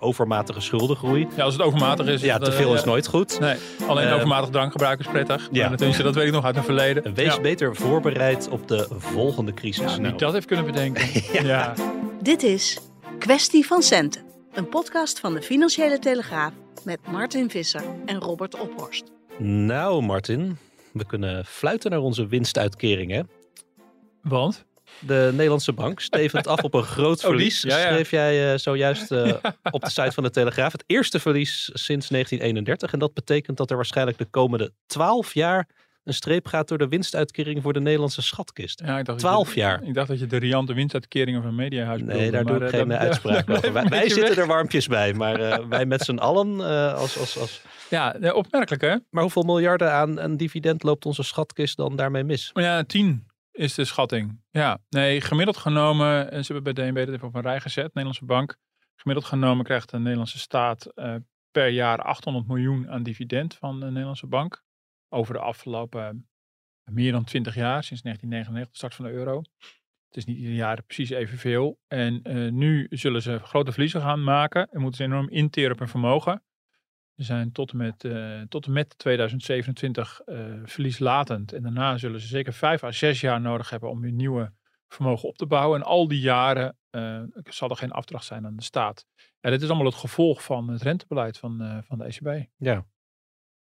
Overmatige schuldengroei. Ja, als het overmatig is. Ja, te veel eh, is nooit goed. Nee, alleen Eh, overmatig drankgebruik is prettig. ja. Tenminste, dat weet ik nog uit het verleden. Wees ja. beter voorbereid op de volgende crisis. Ja, Nou, niet dat heeft kunnen bedenken. ja. Dit is Kwestie van Centen, een podcast van de Financiële Telegraaf met Martin Visser en Robert Ophorst. nou, Martin, we kunnen fluiten naar onze winstuitkering, hè? Want? De Nederlandse bank stevend af op een groot Oh, die? verlies. Ja, ja. Schreef jij eh, zojuist eh, op de site van de Telegraaf. Het eerste verlies sinds 1931. En dat betekent dat er waarschijnlijk de komende 12 jaar een streep gaat door de winstuitkering voor de Nederlandse schatkist. Ja, ik dacht dat 12 je, jaar. Ik dacht dat je de riante winstuitkeringen van Mediahuis Nee, bedoelde, daar doe ik eh, geen dat- uitspraak dat over. Wij, wij zitten weg. er warmpjes bij, maar wij met z'n allen als, als, als... Ja, opmerkelijk hè? Maar hoeveel miljarden aan een dividend loopt onze schatkist dan daarmee mis? Maar ja, 10 is de schatting. Ja, nee, gemiddeld genomen, en ze hebben bij DNB dat even op een rij gezet, Nederlandse bank. Gemiddeld genomen krijgt de Nederlandse staat eh, per jaar 800 miljoen aan dividend van de Nederlandse bank. Over de afgelopen eh, meer dan 20 jaar, sinds 1999, de start van de euro. Het is niet ieder jaar precies evenveel. En eh, nu zullen ze grote verliezen gaan maken en moeten ze enorm interen op hun vermogen. Zijn tot en met, eh, tot en met 2027 eh, verlieslatend. En daarna zullen ze zeker vijf à zes jaar nodig hebben om weer nieuwe vermogen op te bouwen. En al die jaren eh, zal er geen afdracht zijn aan de staat. Ja, dit is allemaal het gevolg van het rentebeleid van, van de ECB. Ja.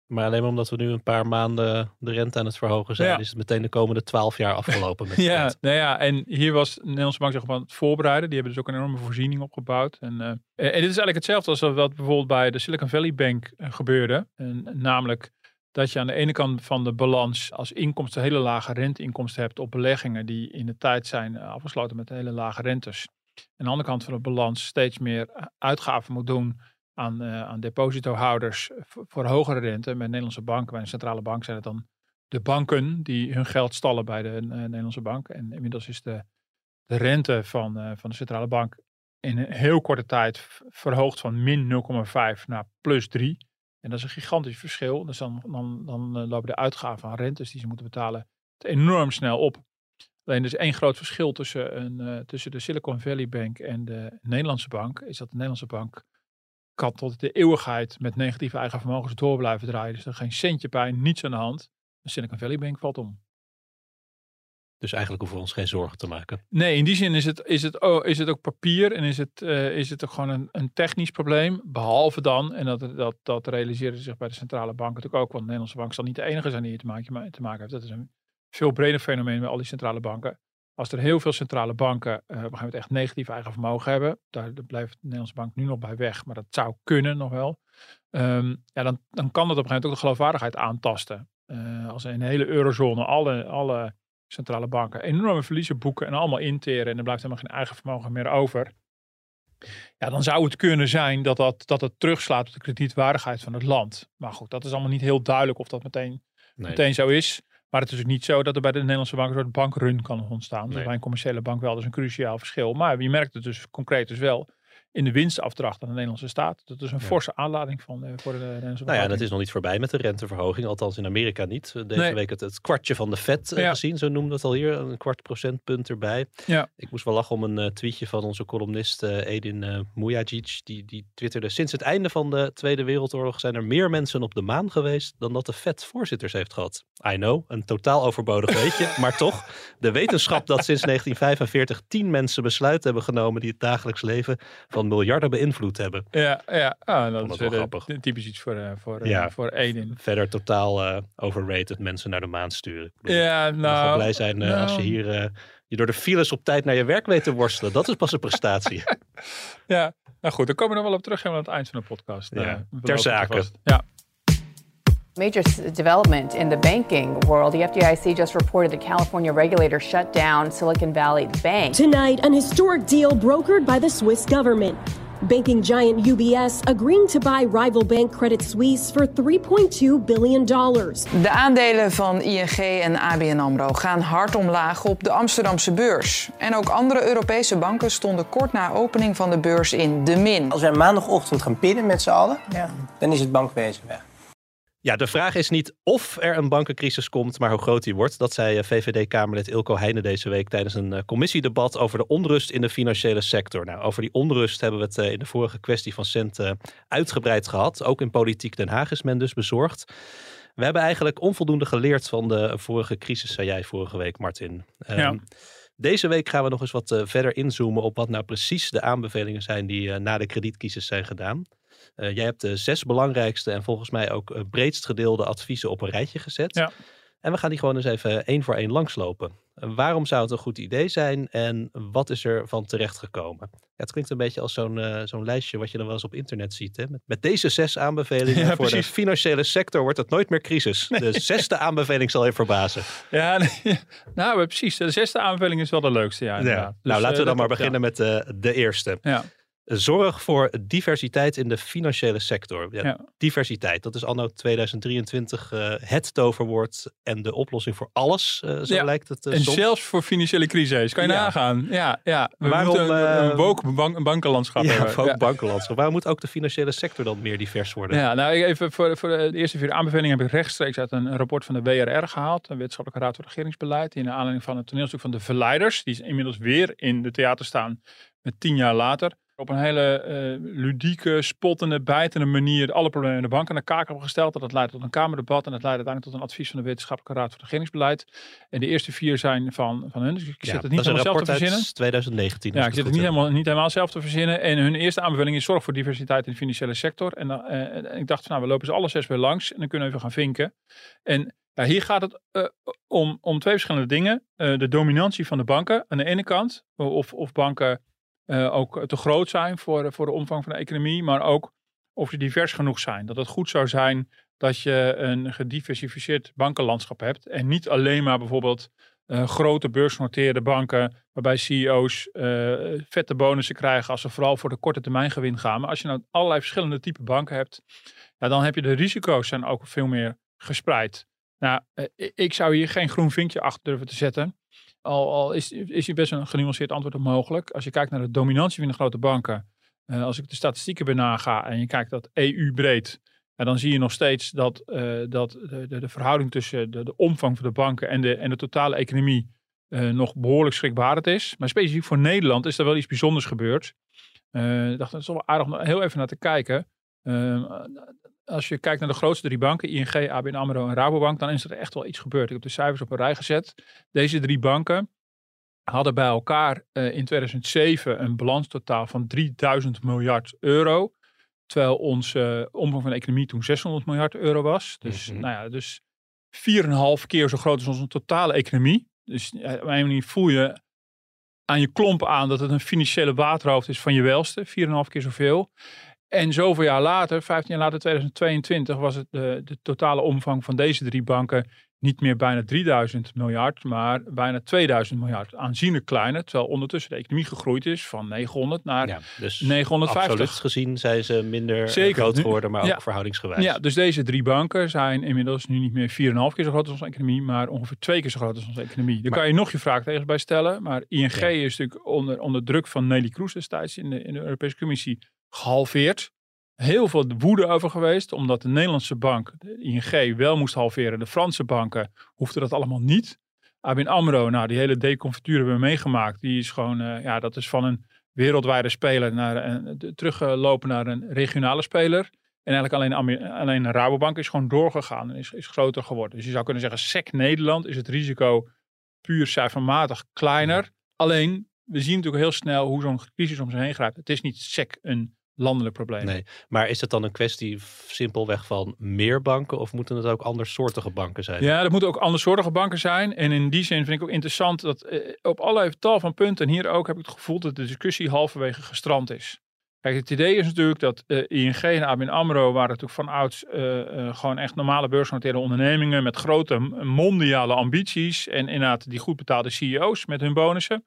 Maar alleen maar omdat we nu een paar maanden de rente aan het verhogen zijn, Ja. is het meteen de komende 12 jaar afgelopen met de Ja, nou ja, en hier was de Nederlandse bank zich op aan het voorbereiden. Die hebben dus ook een enorme voorziening opgebouwd. En, eh, en dit is eigenlijk hetzelfde als wat bijvoorbeeld bij de Silicon Valley Bank eh, gebeurde. En, namelijk dat je aan de ene kant van de balans als inkomsten hele lage renteinkomsten hebt op beleggingen die in de tijd zijn eh, afgesloten met hele lage rentes. En aan de andere kant van de balans steeds meer uitgaven moet doen aan, eh, aan depositohouders voor, hogere rente. Met Nederlandse banken, bij een centrale bank zijn het dan de banken die hun geld stallen bij de eh, Nederlandse bank. En inmiddels is de, de rente van, eh, van de centrale bank in een heel korte tijd verhoogd van min 0,5 naar plus 3. En dat is een gigantisch verschil. Dus dan, dan, dan lopen de uitgaven aan rentes die ze moeten betalen enorm snel op. Alleen er is één groot verschil tussen, een, tussen de Silicon Valley Bank en de Nederlandse bank. Is dat de Nederlandse bank kan tot de eeuwigheid met negatieve eigen vermogens door blijven draaien. Dus er geen centje bij, niets aan de hand. De Silicon Valley Bank valt om. Dus eigenlijk hoeven we ons geen zorgen te maken. Nee, in die zin is het, is het, oh, is het ook papier en is het, eh, is het ook gewoon een, een technisch probleem. Behalve dan, en dat, dat, dat realiseren zich bij de centrale bank natuurlijk ook, want de Nederlandse bank zal niet de enige zijn die hier te maken, te maken heeft. Dat is een veel breder fenomeen bij al die centrale banken. Als er heel veel centrale banken op een gegeven moment echt negatief eigen vermogen hebben, daar blijft de Nederlandse bank nu nog bij weg, maar dat zou kunnen nog wel. Ehm, ja, dan, dan kan dat op een gegeven moment ook de geloofwaardigheid aantasten. Eh, als in de hele eurozone alle, alle centrale banken enorme verliezen boeken en allemaal interen en er blijft helemaal geen eigen vermogen meer over. Ja, dan zou het kunnen zijn dat, dat, dat het terugslaat op de kredietwaardigheid van het land. Maar goed, dat is allemaal niet heel duidelijk of dat meteen, Nee. meteen zo is. Maar het is ook niet zo dat er bij de Nederlandse bank een soort bankrun kan ontstaan. Nee. bij een commerciële bank wel, dat is een cruciaal verschil. Maar je merkt het dus concreet dus wel in de winstafdracht aan de Nederlandse staat. Dat is een Ja. forse aanlading van, eh, voor de Nederlandse Nou ja, dat is nog niet voorbij met de renteverhoging. Althans in Amerika niet. Deze Nee. week het, het kwartje van de Fed eh, Ja. gezien. Zo noemde het al hier. Een kwart procentpunt erbij. Ja. Ik moest wel lachen om een eh, tweetje van onze columnist eh, Edin eh Mujagic. Die, die twitterde. Sinds het einde van de Tweede Wereldoorlog zijn er meer mensen op de maan geweest. dan dat de Fed voorzitters heeft gehad. I know, een totaal overbodig weetje. maar toch, de wetenschap dat sinds 1945 tien mensen besluiten hebben genomen. die het dagelijks leven van van miljarden beïnvloed hebben. Ja, ja. Ah, dat is wel eh, grappig. typisch iets voor, eh, voor, Ja. voor. Verder totaal overrated mensen naar de maan sturen. Bedoel, Ja, nou... blij zijn als je nou, hier je door de files op tijd naar je werk weet te worstelen. Dat is pas een prestatie. Ja, nou goed, daar komen we nog wel op terug helemaal aan het eind van de podcast. Ja, ter zake. Ja. Major development in the banking world. The FDIC just reported the California regulator shut down Silicon Valley Bank. Tonight, an historic deal brokered by the Swiss government. Banking giant UBS agreeing to buy rival bank Credit Suisse for $3.2 billion. De aandelen van ING en ABN AMRO gaan hard omlaag op de Amsterdamse beurs. En ook andere Europese banken stonden kort na opening van de beurs in de min. Als wij maandagochtend gaan pinnen met z'n allen, dan is het bankwezen weg. Ja, de vraag is niet of er een bankencrisis komt, maar hoe groot die wordt. Dat zei eh, VVD-Kamerlid Ilko Heijnen deze week tijdens een eh, commissiedebat over de onrust in de financiële sector. Nou, over die onrust hebben we het eh, in de vorige kwestie van Cent uitgebreid gehad. Ook in Politiek Den Haag is men dus bezorgd. We hebben eigenlijk onvoldoende geleerd van de vorige crisis, zei jij vorige week, Martin. Ehm. Deze week gaan we nog eens wat verder inzoomen op wat nou precies de aanbevelingen zijn die na de kredietcrisis zijn gedaan. Eh, jij hebt de zes belangrijkste en volgens mij ook eh, breedst gedeelde adviezen op een rijtje gezet. Ja. En we gaan die gewoon eens even één voor één langslopen. Eh, waarom zou het een goed idee zijn en wat is er van terechtgekomen? Ja, het klinkt een beetje als zo'n zo'n lijstje wat je dan wel eens op internet ziet. Hè? Met, met deze zes aanbevelingen Ja, voor precies. de financiële sector wordt het nooit meer crisis. De zesde aanbeveling zal je verbazen. Ja, nee, nou precies. De zesde aanbeveling is wel de leukste. Ja, inderdaad. Dus, nou, laten we dan maar beginnen met de, de eerste. Ja. Zorg voor diversiteit in de financiële sector. Ja, Ja. Diversiteit, dat is anno 2023 eh, het toverwoord en de oplossing voor alles, eh, zo Ja. lijkt het eh, En soms. zelfs voor financiële crisis. Kan je nagaan. Ja, ja. We Waarom, moeten een, een woke bank, bankenlandschap ja, hebben. bankenlandschap. Waarom moet ook de financiële sector dan meer divers worden? Ja, nou even voor, voor de eerste vier aanbevelingen heb ik rechtstreeks uit een rapport van de WRR gehaald. Een wetenschappelijke raad voor regeringsbeleid. Die naar aanleiding van het toneelstuk van de Verleiders. Die is inmiddels weer in de theater staan met tien jaar later. Op een hele eh, ludieke, spottende, bijtende manier alle problemen in de bank aan de kaak hebben gesteld. Dat leidt tot een kamerdebat en dat leidt uiteindelijk tot een advies van de wetenschappelijke raad voor regeringsbeleid. En de eerste vier zijn van, van hun. Dus ik Ja, zit het niet helemaal zelf te verzinnen. uit 2019. Ja, ik zit het het niet helemaal, niet helemaal zelf te verzinnen. En hun eerste aanbeveling is zorg voor diversiteit in de financiële sector. En, dan, eh, en ik dacht van nou, we lopen ze alle zes weer langs en dan kunnen we even gaan vinken. En ja, hier gaat het eh, om, om twee verschillende dingen. De dominantie van de banken aan de ene kant. Of, of banken eh, ook te groot zijn voor, voor de omvang van de economie. Maar ook of ze divers genoeg zijn. Dat het goed zou zijn dat je een gediversifieerd bankenlandschap hebt. En niet alleen maar bijvoorbeeld eh, grote beursgenoteerde banken, waarbij CEO's eh, vette bonussen krijgen als ze vooral voor de korte termijn gewin gaan. Maar als je nou allerlei verschillende type banken hebt, ja, dan heb je de risico's zijn ook veel meer gespreid. Nou, eh, ik zou hier geen groen vinkje achter durven te zetten. Al, al is, is hier best een genuanceerd antwoord op mogelijk. Als je kijkt naar de dominantie van de grote banken, eh, als ik de statistieken bij naga en je kijkt dat EU-breed, dan zie je nog steeds dat, eh, dat de, de, de verhouding tussen de, de omvang van de banken en de, en de totale economie eh, nog behoorlijk schrikbarend is. Maar specifiek voor Nederland is er wel iets bijzonders gebeurd. Eh, ik dacht, dat is wel aardig om heel even naar te kijken. Eh, als je kijkt naar de grootste drie banken, ING, ABN AMRO en Rabobank, dan is er echt wel iets gebeurd. Ik heb de cijfers op een rij gezet. Deze drie banken hadden bij elkaar eh, in 2007 een balanstotaal van 3000 miljard euro. Terwijl onze eh, omvang van de economie toen 600 miljard euro was. Dus, Mhm. nou ja, dus 4,5 keer zo groot als onze totale economie. Dus op een manier voel je aan je klomp aan dat het een financiële waterhoofd is van je welste. 4,5 keer zoveel. En zoveel jaar later, 15 jaar later, 2022, was het de, de totale omvang van deze drie banken niet meer bijna 3000 miljard, maar bijna 2000 miljard. Aanzienlijk kleiner, terwijl ondertussen de economie gegroeid is van 900 naar Ja, dus 950. absoluut gezien zijn ze minder Zeker. groot geworden, maar ook verhoudingsgewijs. Ja, dus deze drie banken zijn inmiddels nu niet meer 4,5 keer zo groot als onze economie, maar ongeveer twee keer zo groot als onze economie. Daar Maar- kan je nog je vraagtekens bij stellen, maar ING Ja. is natuurlijk onder, onder druk van Nelly Kroes destijds in de, in de Europese Commissie gehalveerd. Heel veel woede over geweest, omdat de Nederlandse bank, de ING, wel moest halveren. De Franse banken hoefden dat allemaal niet. ABN AMRO, nou die hele deconfituur hebben we meegemaakt. Die is gewoon, eh, ja dat is van een wereldwijde speler naar een, de- teruggelopen naar een regionale speler. En eigenlijk alleen, alleen de Rabobank is gewoon doorgegaan en is, is groter geworden. Dus je zou kunnen zeggen, SEC Nederland is het risico puur cijfermatig kleiner. Alleen we zien natuurlijk heel snel hoe zo'n crisis om zich heen grijpt. Het is niet sec een landelijk probleem. Nee, maar is het dan een kwestie simpelweg van meer banken of moeten het ook andersoortige banken zijn? Ja, dat moeten ook andersoortige banken zijn. En in die zin vind ik ook interessant dat eh, op allerlei tal van punten, en hier ook heb ik het gevoel dat de discussie halverwege gestrand is. Kijk, het idee is natuurlijk dat eh, ING en ABN AMRO waren natuurlijk van ouds eh, gewoon echt normale beursgenoteerde ondernemingen met grote mondiale ambities en inderdaad die goed betaalde CEO's met hun bonussen.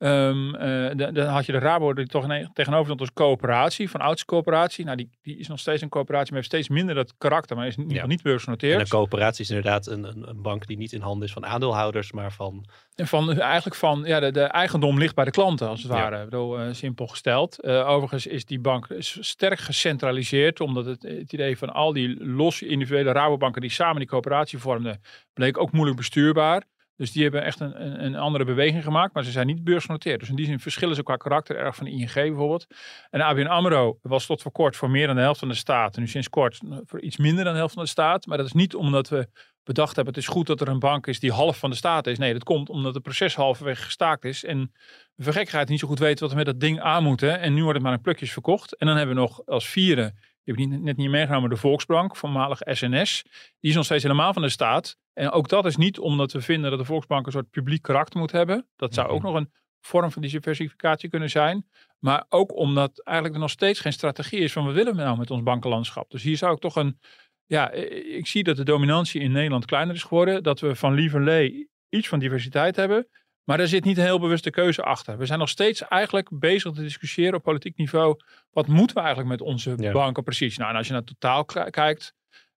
Ehm, eh, dan had je de Rabo die toch tegenover stond als coöperatie, van ouds coöperatie. Nou, die, die is nog steeds een coöperatie, maar heeft steeds minder dat karakter, maar is in ieder geval niet En beursgenoteerd. een coöperatie is inderdaad een, een, een bank die niet in handen is van aandeelhouders, maar van... En van, eigenlijk van, ja, de, de eigendom ligt bij de klanten, als het Ja. ware. Ik bedoel, eh, simpel gesteld. Eh, overigens is die bank sterk gecentraliseerd, omdat het, het idee van al die losse individuele Rabobanken die samen die coöperatie vormden, bleek ook moeilijk bestuurbaar. Dus die hebben echt een, een, een andere beweging gemaakt, maar ze zijn niet beursgenoteerd. Dus in die zin verschillen ze qua karakter erg van de ING bijvoorbeeld. En ABN AMRO was tot voor kort voor meer dan de helft van de staat. En nu sinds kort voor iets minder dan de helft van de staat. Maar dat is niet omdat we bedacht hebben, het is goed dat er een bank is die half van de staat is. Nee, dat komt omdat het proces halverwege gestaakt is. En we voor gekkigheid niet zo goed weten wat we met dat ding aan moeten. En nu wordt het maar in plukjes verkocht. En dan hebben we nog als vierde, die heb ik niet, net niet meegenomen, de Volksbank, voormalig SNS. Die is nog steeds helemaal van de staat. En ook dat is niet omdat we vinden dat de Volksbank een soort publiek karakter moet hebben. Dat zou ook nog een vorm van diversificatie kunnen zijn. Maar ook omdat eigenlijk er nog steeds geen strategie is van wat willen we nou met ons bankenlandschap. Dus hier zou ik toch een, ja, ik zie dat de dominantie in Nederland kleiner is geworden. Dat we van lieverlee iets van diversiteit hebben. Maar daar zit niet een heel bewuste keuze achter. We zijn nog steeds eigenlijk bezig te discussiëren op politiek niveau. Wat moeten we eigenlijk met onze Ja. banken precies? Nou, en als je naar het totaal kijkt,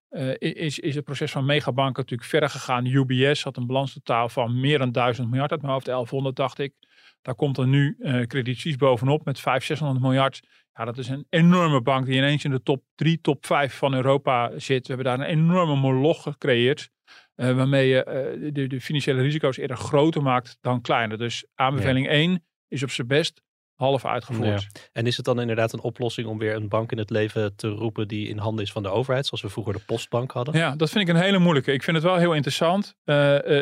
eh, is, is het proces van megabanken natuurlijk verder gegaan. UBS had een balanstotaal van meer dan 1000 miljard uit mijn hoofd, 1100 dacht ik. Daar komt er nu Credit Suisse bovenop met 500, 600 miljard. Ja, dat is een enorme bank die ineens in de top 3, top 5 van Europa zit. We hebben daar een enorme moloch gecreëerd. Eh, waarmee je eh, de, de financiële risico's eerder groter maakt dan kleiner. Dus aanbeveling 1 is op zijn best half uitgevoerd. Ja. En is het dan inderdaad een oplossing om weer een bank in het leven te roepen die in handen is van de overheid, zoals we vroeger de postbank hadden? Ja, dat vind ik een hele moeilijke. Ik vind het wel heel interessant. Eh,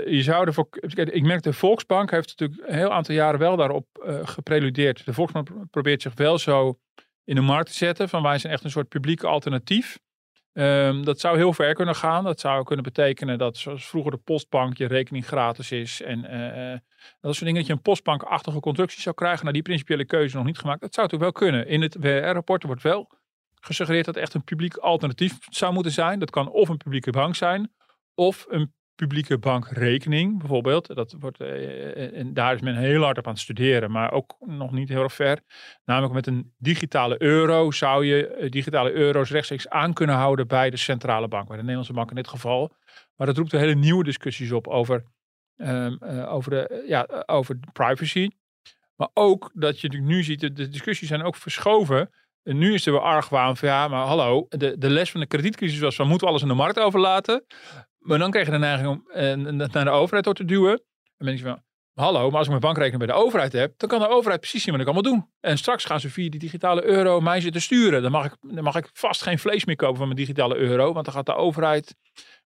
je zou ervoor, ik merk de Volksbank heeft natuurlijk een heel aantal jaren wel daarop gepreludeerd. De Volksbank pro- probeert zich wel zo in de markt te zetten van wij zijn echt een soort publiek alternatief. Ehm, dat zou heel ver kunnen gaan. Dat zou kunnen betekenen dat zoals vroeger de postbank je rekening gratis is. En eh, dat soort dingen. Dat je een postbankachtige constructie zou krijgen. Nou, die principiële keuze nog niet gemaakt. Dat zou natuurlijk wel kunnen. In het WR-rapport wordt wel gesuggereerd dat echt een publiek alternatief zou moeten zijn. Dat kan of een publieke bank zijn. Of een publieke bankrekening bijvoorbeeld. Dat wordt, eh, en daar is men heel hard op aan het studeren. Maar ook nog niet heel ver. Namelijk met een digitale euro zou je eh, digitale euro's rechtstreeks aan kunnen houden bij de centrale bank. Bij de Nederlandse bank in dit geval. Maar dat roept hele nieuwe discussies op over, ehm, eh, over, de, eh, ja, eh, over privacy. Maar ook dat je nu ziet, de, de discussies zijn ook verschoven. En nu is er weer argwaan van ja, maar hallo, de, de les van de kredietcrisis was van moeten we alles aan de markt overlaten. Maar dan krijg je de neiging om eh, dat naar de overheid door te duwen. En mensen van, hallo, maar als ik mijn bankrekening bij de overheid heb, dan kan de overheid precies zien wat ik allemaal doe. En straks gaan ze via die digitale euro mij zitten sturen. Dan mag ik, dan mag ik vast geen vlees meer kopen van mijn digitale euro, want dan gaat de overheid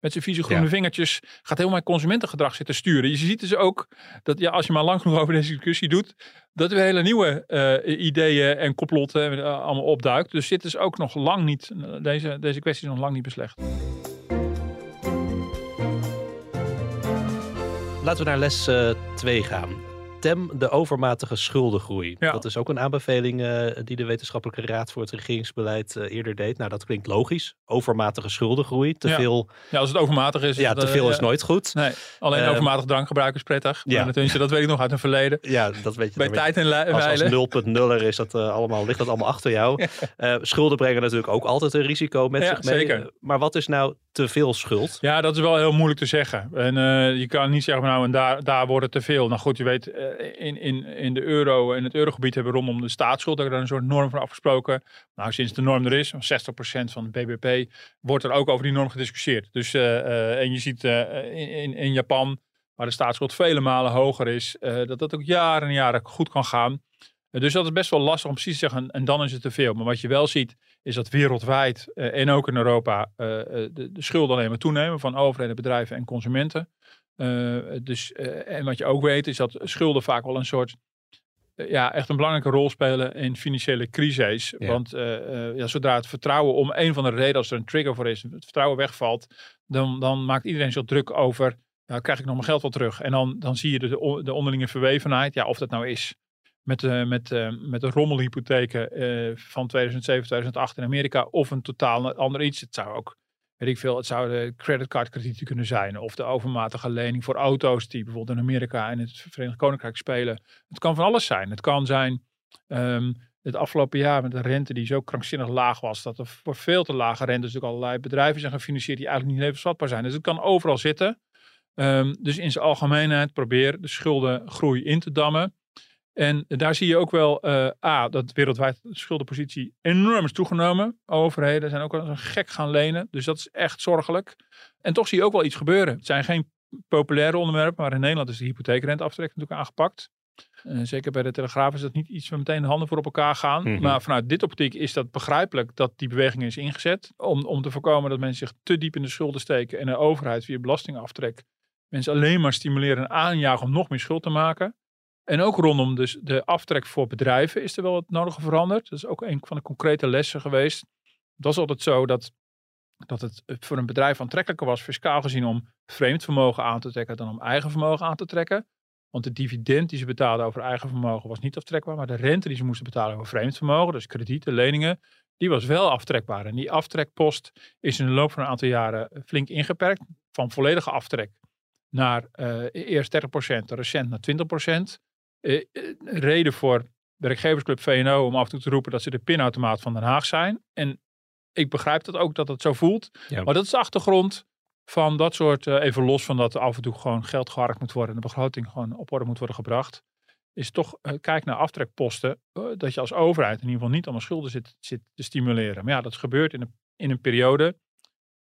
met zijn vieze groene Ja. vingertjes, gaat heel mijn consumentengedrag zitten sturen. Je ziet dus ook dat ja, als je maar lang genoeg over deze discussie doet, dat er weer hele nieuwe eh, ideeën en complotten eh, allemaal opduikt. Dus dit is ook nog lang niet, deze, deze kwestie is nog lang niet beslecht. Laten we naar les 2 gaan. Tem de overmatige schuldengroei. Ja. Dat is ook een aanbeveling eh, die de Wetenschappelijke Raad voor het Regeringsbeleid eh, eerder deed. Nou, dat klinkt logisch. Overmatige schuldengroei. Te Ja. veel, Ja, als het overmatig is. ja, is te veel eh, is nooit goed. Nee, alleen overmatig drankgebruik is prettig. ja. Tenminste, dat weet ik nog uit een verleden. Ja, dat weet je. Bij tijd en li- Als, als wijlen. 0.0er is dat allemaal, ligt dat allemaal achter jou. Schulden brengen natuurlijk ook altijd een risico met Ja, zich mee. zeker. Maar wat is nou te veel schuld? Ja, dat is wel heel moeilijk te zeggen. En je kan niet zeggen, nou, en daar, daar wordt het te veel. Nou goed, je weet, in, in, in de euro en het eurogebied hebben rondom de staatsschuld daar een soort norm voor afgesproken. Nou, sinds de norm er is, 60% van de BBP, wordt er ook over die norm gediscussieerd. Dus, eh, eh, en je ziet eh, in, in, Japan, waar de staatsschuld vele malen hoger is, eh, dat dat ook jaren en jaren goed kan gaan. Eh, dus dat is best wel lastig om precies te zeggen, en dan is het te veel. Maar wat je wel ziet, is dat wereldwijd eh, en ook in Europa eh, eh, de, de schulden alleen maar toenemen van overheden, bedrijven en consumenten. Eh, dus, eh, en wat je ook weet, is dat schulden vaak wel een soort eh, ja, echt een belangrijke rol spelen in financiële crises. Ja. Want ja, zodra het vertrouwen om een van de redenen, als er een trigger voor is, het vertrouwen wegvalt, dan, dan maakt iedereen zich druk over, ja, krijg ik nog mijn geld wel terug? En dan, dan zie je de, de, de onderlinge verwevenheid, ja, of dat nou is met, met, met de rommelhypotheken van 2007, 2008 in Amerika, of een totaal ander iets. Het zou ook, weet ik veel, het zouden creditcardkredieten kunnen zijn, of de overmatige lening voor auto's die bijvoorbeeld in Amerika en het Verenigd Koninkrijk spelen. Het kan van alles zijn. Het kan zijn ehm, het afgelopen jaar met de rente die zo krankzinnig laag was, dat er voor veel te lage rente natuurlijk allerlei bedrijven zijn gefinancierd die eigenlijk niet levensvatbaar zijn. Dus het kan overal zitten. Ehm, dus in zijn algemeenheid probeer de schuldengroei in te dammen. En daar zie je ook wel, eh, A, dat wereldwijd de schuldenpositie enorm is toegenomen. Overheden zijn ook wel eens gek gaan lenen. Dus dat is echt zorgelijk. En toch zie je ook wel iets gebeuren. Het zijn geen populaire onderwerpen, maar in Nederland is de hypotheekrenteaftrek natuurlijk aangepakt. Eh, zeker bij de Telegraaf is dat niet iets waar meteen de handen voor op elkaar gaan. Mhm. Maar vanuit dit optiek is dat begrijpelijk dat die beweging is ingezet. Om, om te voorkomen dat mensen zich te diep in de schulden steken en de overheid via belastingaftrek mensen alleen maar stimuleren en aanjagen om nog meer schuld te maken. En ook rondom dus de aftrek voor bedrijven is er wel het nodige veranderd. Dat is ook een van de concrete lessen geweest. Het was altijd zo dat, dat het voor een bedrijf aantrekkelijker was, fiscaal gezien, om vreemd vermogen aan te trekken dan om eigen vermogen aan te trekken. Want de dividend die ze betaalden over eigen vermogen was niet aftrekbaar, maar de rente die ze moesten betalen over vreemd vermogen, dus kredieten, leningen, die was wel aftrekbaar. En die aftrekpost is in de loop van een aantal jaren flink ingeperkt. Van volledige aftrek naar eh, eerst 30%, recent naar 20%. Eh, eh, reden voor werkgeversclub VNO om af en toe te roepen dat ze de pinautomaat van Den Haag zijn. En ik begrijp dat ook dat het zo voelt. Ja. Maar dat is de achtergrond van dat soort, eh, even los van dat er af en toe gewoon geld geharkt moet worden en de begroting gewoon op orde moet worden gebracht. Is toch, kijk naar aftrekposten, dat je als overheid in ieder geval niet allemaal schulden zit, zit te stimuleren. Maar ja, dat gebeurt in een, in een periode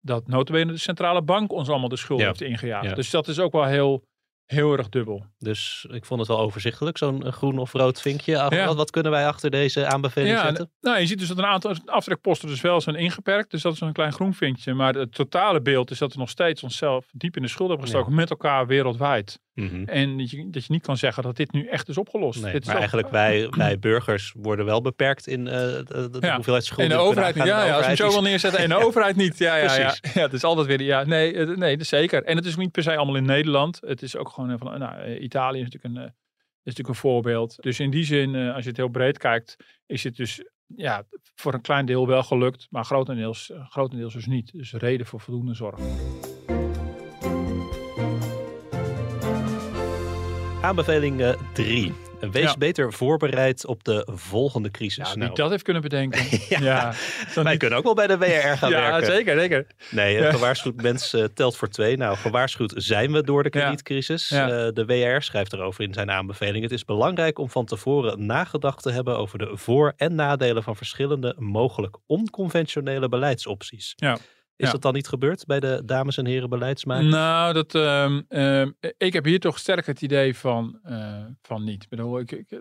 dat notabene de centrale bank ons allemaal de schulden Ja. heeft ingejaagd. Ja. Dus dat is ook wel heel, heel erg dubbel. Dus ik vond het wel overzichtelijk, zo'n eh, groen of rood vinkje. Ach, Ja. wat, wat kunnen wij achter deze aanbeveling Ja, zetten? en- nou, je ziet dus dat een aantal aftrekposten dus wel zijn ingeperkt. Dus dat is een klein groen vinkje. Maar het totale beeld is dat we nog steeds onszelf diep in de schuld hebben gestoken met elkaar wereldwijd. Mhm. En dat je, dat je niet kan zeggen dat dit nu echt is opgelost. Nee, dit is maar ook- eigenlijk wij, wij burgers worden wel beperkt in eh, de, de Ja. hoeveelheid schulden. En de overheid niet. Ja, als je hem zo wil is- neerzetten. En de overheid niet. Ja, ja, ja. Ja. Het is altijd weer. Ja, nee, nee, dat is zeker. En het is ook niet per se allemaal in Nederland. Het is ook gewoon eh, van. Nou, eh, Italië is natuurlijk een, is natuurlijk een voorbeeld. Dus in die zin, als je het heel breed kijkt, is het dus ja, voor een klein deel wel gelukt, maar grotendeels, grotendeels dus niet. Dus reden voor voldoende zorg. Aanbeveling 3. Wees Ja. beter voorbereid op de volgende crisis. Ja, Nou, dat heeft kunnen bedenken. Ja. ja, wij niet- kunnen ook wel bij de WR gaan ja werken. zeker, zeker. Nee, Ja. gewaarschuwd mens eh, telt voor twee. Nou, gewaarschuwd zijn we door de Ja. kredietcrisis. Ja. Eh, de WR schrijft erover in zijn aanbeveling. Het is belangrijk om van tevoren nagedacht te hebben over de voor- en nadelen van verschillende mogelijk onconventionele beleidsopties. Ja. Is Ja. dat dan niet gebeurd bij de dames en heren beleidsmakers? Nou, dat, ehm, ehm, ik heb hier toch sterk het idee van, eh, van niet. Ik bedoel, ik, ik, eh,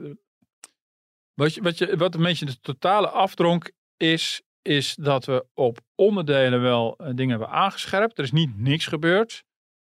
wat, je, wat, je, wat een beetje de totale afdronk is, is dat we op onderdelen wel eh, dingen hebben aangescherpt. Er is niet niks gebeurd.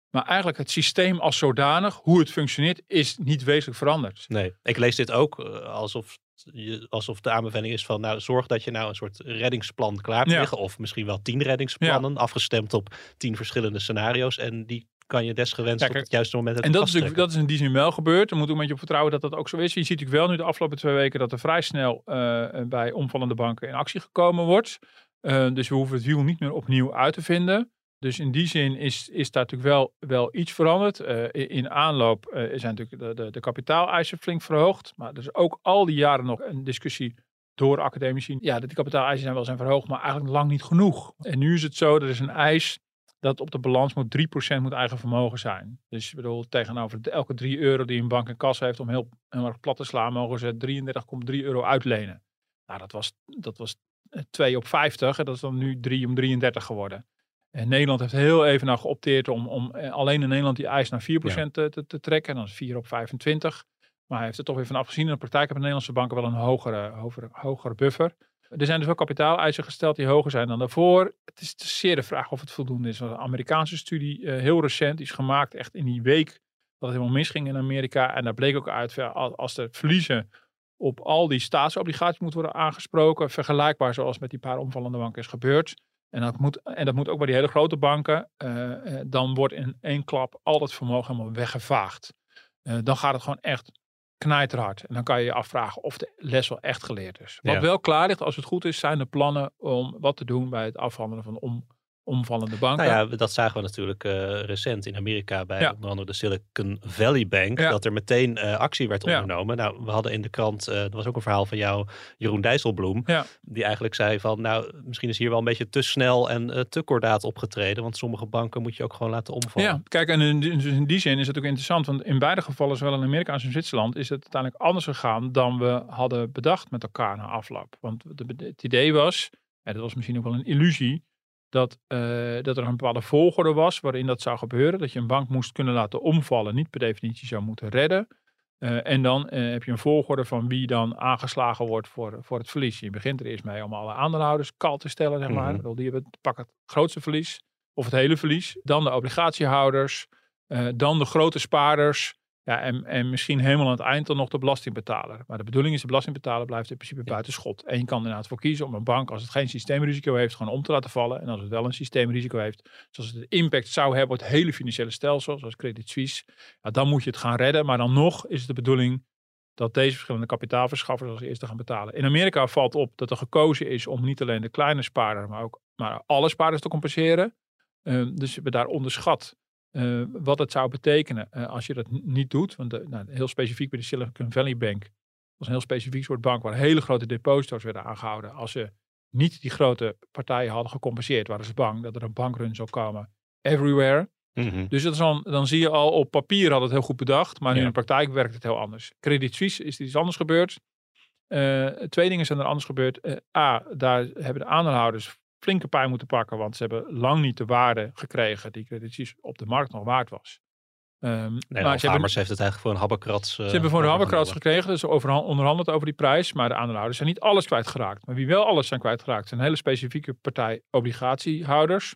Maar eigenlijk het systeem als zodanig, hoe het functioneert, is niet wezenlijk veranderd. Nee, ik lees dit ook alsof, je, alsof de aanbeveling is van, nou, zorg dat je nou een soort reddingsplan klaar hebt Ja. Of misschien wel tien reddingsplannen, afgestemd op tien verschillende scenario's. En die kan je desgewenst op het juiste moment En dat is, dat is in die zin wel gebeurd. Er moet een beetje op vertrouwen dat dat ook zo is. Je ziet natuurlijk wel nu de afgelopen twee weken dat er vrij snel eh, bij omvallende banken in actie gekomen wordt. Eh, dus we hoeven het wiel niet meer opnieuw uit te vinden. Dus in die zin is, is daar natuurlijk wel, wel iets veranderd. Eh, in, aanloop eh, zijn natuurlijk de, de, de kapitaaleisen flink verhoogd. Maar er is ook al die jaren nog een discussie door academici. Ja, dat die kapitaaleisen zijn wel zijn verhoogd, maar eigenlijk lang niet genoeg. En nu is het zo, er is een eis dat op de balans moet 3% moet eigen vermogen zijn. Dus ik bedoel, tegenover elke 3 euro die een bank in kas heeft, om heel, heel erg plat te slaan, mogen ze 33,3 euro uitlenen. Nou, dat was, dat was eh, 2 op 50 en dat is dan nu 3 om 33 geworden. En Nederland heeft heel even nou geopteerd om, om eh, alleen in Nederland die eis naar 4% te, te, te trekken. En dan is 4 op 25. Maar hij heeft er toch weer van afgezien. In de praktijk hebben de Nederlandse banken wel een hogere, hogere, hogere buffer. Er zijn dus wel kapitaaleisen gesteld die hoger zijn dan daarvoor. Het is zeer de vraag of het voldoende is. Er een Amerikaanse studie, eh, heel recent, is gemaakt echt in die week dat het helemaal misging in Amerika. En daar bleek ook uit, als de verliezen op al die staatsobligaties moet worden aangesproken. Vergelijkbaar zoals met die paar omvallende banken is gebeurd. En dat moet, en dat moet ook bij die hele grote banken. Uh, dan wordt in één klap al het vermogen helemaal weggevaagd. Uh, dan gaat het gewoon echt knijterhard. En dan kan je je afvragen of de les wel echt geleerd is. Wat wel klaar ligt, als het goed is, zijn de plannen om wat te doen bij het afhandelen van om, omvallende banken. Nou ja, dat zagen we natuurlijk uh, recent in Amerika bij onder andere de Silicon Valley Bank. Dat er meteen uh, actie werd ondernomen. Ja. Nou, we hadden in de krant, uh, er was ook een verhaal van jou, Jeroen Dijsselbloem. Die eigenlijk zei van, nou, misschien is hier wel een beetje te snel en te kordaat opgetreden. Want sommige banken moet je ook gewoon laten omvallen. Ja, kijk, en in, in die zin is het ook interessant. Want in beide gevallen, zowel in Amerika als in Zwitserland, is het uiteindelijk anders gegaan dan we hadden bedacht met elkaar na afloop. Want het idee was, en dat was misschien ook wel een illusie dat, uh, dat er een bepaalde volgorde was waarin dat zou gebeuren. Dat je een bank moest kunnen laten omvallen, niet per definitie zou moeten redden. Uh, en dan uh, heb je een volgorde van wie dan aangeslagen wordt voor, voor het verlies. Je begint er eerst mee om alle aandeelhouders kal te stellen, zeg maar. Mm -hmm. Die hebben pak het grootste verlies, of het hele verlies. Dan de obligatiehouders, dan de grote spaarders. Ja, en, en misschien helemaal aan het eind dan nog de belastingbetaler. Maar de bedoeling is, de belastingbetaler blijft in principe buiten schot. En je kan er inderdaad voor kiezen om een bank, als het geen systeemrisico heeft, gewoon om te laten vallen. En als het wel een systeemrisico heeft, zoals het impact zou hebben op het hele financiële stelsel, zoals Credit Suisse, ja, dan moet je het gaan redden. Maar dan nog is het de bedoeling dat deze verschillende kapitaalverschaffers als eerste gaan betalen. In Amerika valt op dat er gekozen is om niet alleen de kleine spaarder, maar ook maar alle spaarders te compenseren. Uh, dus we daar onderschat uh, wat het zou betekenen uh, als je dat niet doet. Want de, nou, heel specifiek bij de Silicon Valley Bank. Dat was een heel specifiek soort bank waar hele grote deposito's werden aangehouden. Als ze niet die grote partijen hadden gecompenseerd, waren ze bang dat er een bankrun zou komen. Everywhere. Mm -hmm. Dus dat is dan, dan zie je al op papier had het heel goed bedacht. Maar ja. in de praktijk werkt het heel anders. Credit Suisse is er iets anders gebeurd. Uh, twee dingen zijn er anders gebeurd. A, daar hebben de aandeelhouders flinke pijn moeten pakken, want ze hebben lang niet de waarde gekregen die Credit op de markt nog waard was. Um, nee, maar ze hebben, heeft het eigenlijk voor een habbekrats. Uh, ze hebben voor een habbekrats gekregen, dus onderhandeld over die prijs. Maar de aandeelhouders zijn niet alles kwijtgeraakt. Maar wie wel alles zijn kwijtgeraakt, zijn een hele specifieke partij obligatiehouders.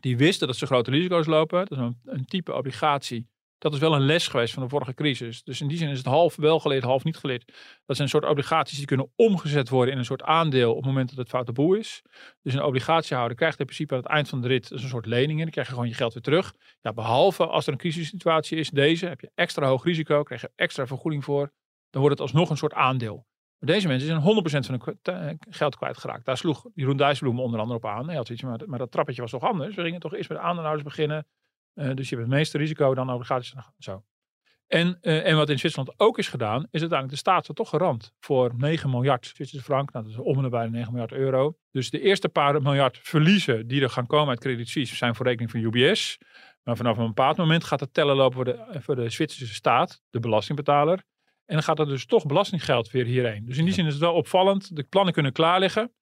Die wisten dat ze grote risico's lopen. Dat is een, een type obligatie dat is wel een les geweest van de vorige crisis. Dus in die zin is het half wel geleerd, half niet geleerd. Dat zijn een soort obligaties die kunnen omgezet worden in een soort aandeel op het moment dat het foute boel is. Dus een obligatiehouder krijgt in principe aan het eind van de rit een soort lening. En dan krijg je gewoon je geld weer terug. Ja, behalve als er een crisissituatie is, deze, heb je extra hoog risico, krijg je extra vergoeding voor. Dan wordt het alsnog een soort aandeel. Maar deze mensen zijn 100% van hun geld kwijtgeraakt. Daar sloeg Jeroen Dijsselbloem onder andere op aan. Hij had iets, maar, maar dat trappetje was toch anders. We gingen toch eerst met de aandeelhouders beginnen. Uh, dus je hebt het meeste risico dan obligaties. Zo. En, uh, en wat in Zwitserland ook is gedaan, is uiteindelijk de staat er toch gerand voor 9 miljard Zwitserse frank. Nou, dat is om en bij 9 miljard euro. Dus de eerste paar miljard verliezen die er gaan komen uit Credit Suisse zijn voor rekening van UBS. Maar vanaf een bepaald moment gaat het tellen lopen voor de, voor de Zwitserse staat, de belastingbetaler. En dan gaat er dus toch belastinggeld weer hierheen. Dus in die zin is het wel opvallend. De plannen kunnen klaar liggen.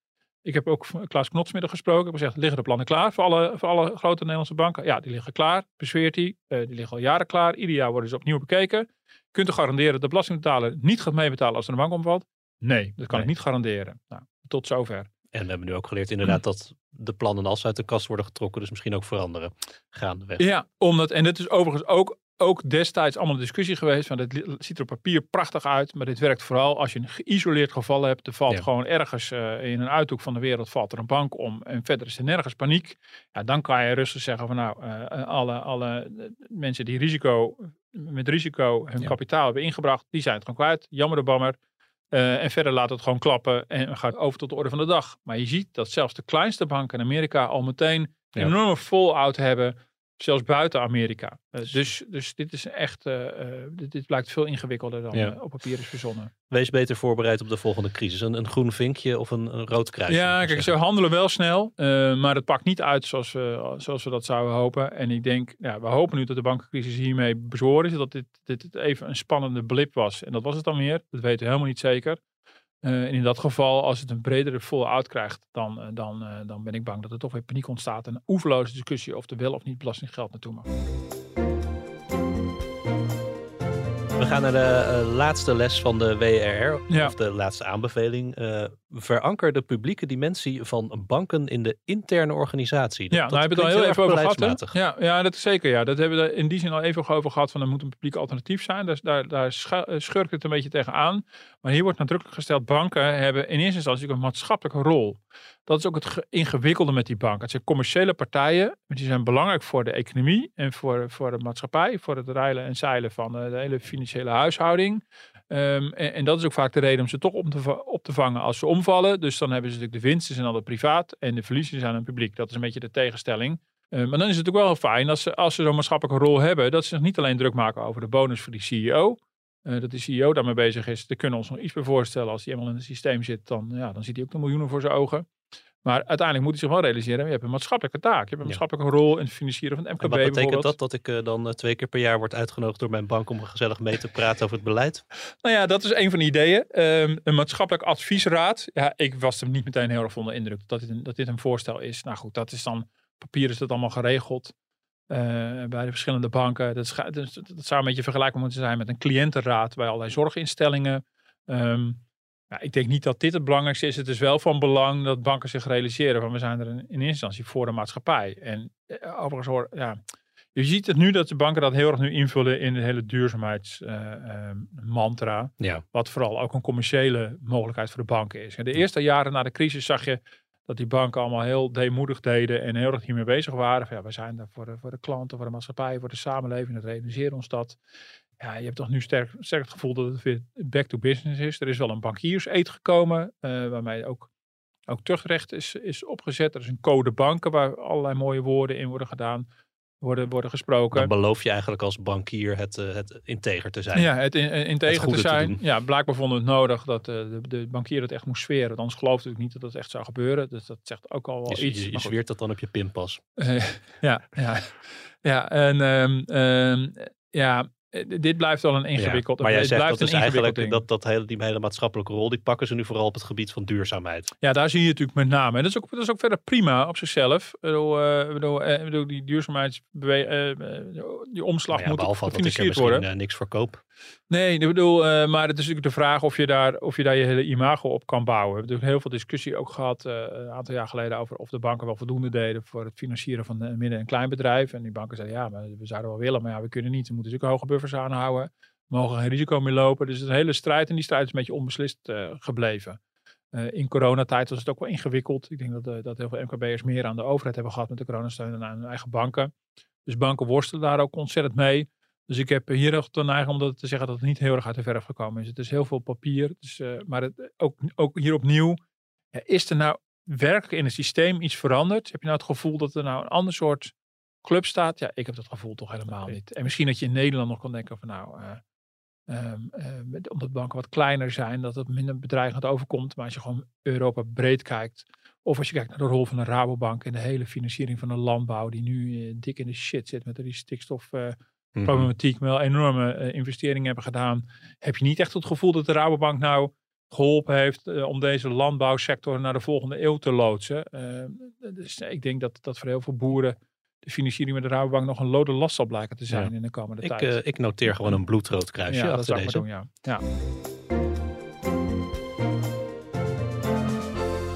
Ik heb ook Klaas Knotsmiddag gesproken. Ik heb gezegd, liggen de plannen klaar voor alle, voor alle grote Nederlandse banken? Ja, die liggen klaar. Bezweert hij. Uh, die liggen al jaren klaar. Ieder jaar worden ze opnieuw bekeken. Kunt u garanderen dat de belastingbetaler niet gaat meebetalen als er een bank omvalt? Nee, dat kan nee. ik niet garanderen. Nou, tot zover. En we hebben nu ook geleerd inderdaad dat de plannen als ze uit de kast worden getrokken, dus misschien ook veranderen gaandeweg. Ja, omdat, en dit is overigens ook ook destijds allemaal een discussie geweest. Van dit ziet er op papier prachtig uit. Maar dit werkt vooral als je een geïsoleerd geval hebt. Er valt ja. gewoon ergens uh, in een uithoek van de wereld valt er een bank om. En verder is er nergens paniek. Ja, dan kan je rustig zeggen van nou, uh, alle, alle mensen die risico, met risico hun ja. kapitaal hebben ingebracht. Die zijn het gewoon kwijt. Jammer de bammer. Uh, en verder laat het gewoon klappen en gaat over tot de orde van de dag. Maar je ziet dat zelfs de kleinste banken in Amerika al meteen een enorme fallout hebben Zelfs buiten Amerika. Uh, dus, dus dit is echt, uh, uh, dit, dit, blijkt veel ingewikkelder dan ja. op papier is verzonnen. Wees beter voorbereid op de volgende crisis. Een, een groen vinkje of een, een rood kruisje. Ja, kijk, ze handelen wel snel, maar het pakt niet uit zoals we, zoals we dat zouden hopen. En ik denk, ja, we hopen nu dat de bankencrisis hiermee bezworen is. Dat dit, dit even een spannende blip was. En dat was het dan weer. Dat weten we helemaal niet zeker. Uh, en in dat geval, als het een bredere fallout krijgt, dan, uh, dan, uh, dan ben ik bang dat er toch weer paniek ontstaat. En een oeverloze discussie of er wel of niet belastinggeld naartoe mag. We gaan naar de laatste les van de WRR, ja. of de laatste aanbeveling. Veranker de publieke dimensie van banken in de interne organisatie. Ja, daar hebben we het al heel even over gehad. hè? Ja, ja, dat is zeker. Ja. Dat hebben we er in die zin al even over gehad. Van er moet een publiek alternatief zijn. Dus daar, daar schu- eh, schurkt het een beetje tegenaan. Maar hier wordt nadrukkelijk gesteld: banken hebben in eerste instantie een maatschappelijke rol. Dat is ook het ge- ingewikkelde met die banken. Het zijn commerciële partijen, maar die zijn belangrijk voor de economie en voor, voor de maatschappij, voor het rijlen en zeilen van eh, de hele financiële huishouding. Ehm, en, dat is ook vaak de reden om ze toch op te, vangen als ze omvallen. Dus dan hebben ze natuurlijk de winsten zijn altijd privaat en de verliezen zijn aan publiek. Dat is een beetje de tegenstelling. Eh, maar dan is het ook wel fijn als ze, als ze zo'n maatschappelijke rol hebben, dat ze zich niet alleen druk maken over de bonus voor die CEO. eh, dat de CEO daarmee bezig is. Daar kunnen we ons nog iets bij voorstellen. Als die eenmaal in het systeem zit, dan, ja, dan ziet hij ook de miljoenen voor zijn ogen. Maar uiteindelijk moet hij zich wel realiseren, je hebt een maatschappelijke taak. Je hebt een maatschappelijke rol in het financieren van het MKB En wat betekent dat? Dat ik eh, dan eh, twee keer per jaar word uitgenodigd door mijn bank om gezellig mee te praten over het beleid? Nou ja, dat is een van de ideeën. Ehm, een maatschappelijk adviesraad. Ja, ik was er niet meteen heel erg onder de indruk dat dit, een, dat dit een voorstel is. Nou goed, dat is dan, papier is dat allemaal geregeld. eh, bij de verschillende banken. Dat, scha- dat dat zou een beetje vergelijkbaar moeten zijn met een cliëntenraad bij allerlei zorginstellingen. Ehm, ja, ik denk niet dat dit het belangrijkste is. Het is wel van belang dat banken zich realiseren van we zijn er in, instantie voor de maatschappij. En eh, overigens hoor, ja, je ziet het nu dat de banken dat heel erg nu invullen in de hele duurzaamheidsmantra. Ja. Wat vooral ook een commerciële mogelijkheid voor de banken is. En de eerste jaren na de crisis zag je dat die banken allemaal heel deemoedig deden en heel erg hiermee bezig waren. Van, ja, we zijn daar voor de, voor de klanten, voor de maatschappij, voor de samenleving. Dat realiseren ons dat. Ja, je hebt toch nu sterk, sterk het gevoel dat het weer back to business is. Er is wel een bankierseed gekomen, eh, waarmee ook, ook tuchtrecht is, is opgezet. Er is een code banken waar allerlei mooie woorden in worden gedaan, worden, worden gesproken. Dan beloof je eigenlijk als bankier het, eh, het integer te zijn. Ja, het in, in- integer te zijn. ja, blijkbaar vonden het nodig dat eh, de, de bankier het echt moest sferen. Want anders geloofde ik niet dat het echt zou gebeuren. Dus dat zegt ook al wel Je, iets. je, je zweert dat dan op je pinpas. Eh, ja, ja, ja, en ehm, ehm, ja, eh, dit blijft wel een ingewikkeld. Ja, maar jij zegt blijft dat is een ingewikkeld eigenlijk dat, dat hele, die hele maatschappelijke rol, die pakken ze nu vooral op het gebied van duurzaamheid. Ja, daar zie je natuurlijk met name. En dat is ook, dat is ook verder prima op zichzelf. Ik bedoel, eh, ik bedoel, eh, die duurzaamheidsbewe- eh, eh, die omslag Nou ja, moet behalve dat ik gefinancierd misschien worden. eh, niks voor koop. Nee, ik bedoel, eh, maar het is natuurlijk de vraag of je, daar, of je daar je hele imago op kan bouwen. We hebben natuurlijk heel veel discussie ook gehad eh, een aantal jaar geleden over of de banken wel voldoende deden voor het financieren van de midden- en kleinbedrijf. En die banken zeiden ja, maar we zouden wel willen, maar ja, we kunnen niet. We moeten natuurlijk hoge buffers aanhouden. Mogen geen risico meer lopen. Dus het is een hele strijd en die strijd is een beetje onbeslist eh, gebleven. Eh, in coronatijd was het ook wel ingewikkeld. Ik denk dat, eh, dat heel veel MKB'ers meer aan de overheid hebben gehad met de coronasteun dan aan hun eigen banken. Dus banken worstelen daar ook ontzettend mee. Dus ik heb hier nog de neiging om te zeggen dat het niet heel erg uit de verf gekomen is. Het is heel veel papier. Dus, maar het, ook, ook hier opnieuw, is er nou werkelijk in het systeem iets veranderd? Heb je nou het gevoel dat er nou een ander soort club staat? Ja, ik heb dat gevoel toch helemaal niet. En misschien dat je in Nederland nog kan denken van nou, eh, ehm, eh, met- omdat banken wat kleiner zijn, dat het minder bedreigend overkomt. Maar als je gewoon Europa breed kijkt, of als je kijkt naar de rol van de Rabobank in de hele financiering van de landbouw, die nu eh, dik in de shit zit met die stikstof. eh, Mhm. wel enorme eh, investeringen hebben gedaan. Heb je niet echt het gevoel dat de Rabobank nou geholpen heeft om deze landbouwsector naar de volgende eeuw te loodsen? Eh, dus ik denk dat dat voor heel veel boeren de financiering met de Rabobank nog een lode last zal blijken te zijn in de komende Ik, tijd. eh, ik noteer gewoon een bloedrood kruisje ja, dat achter ik deze. doen, ja. ja.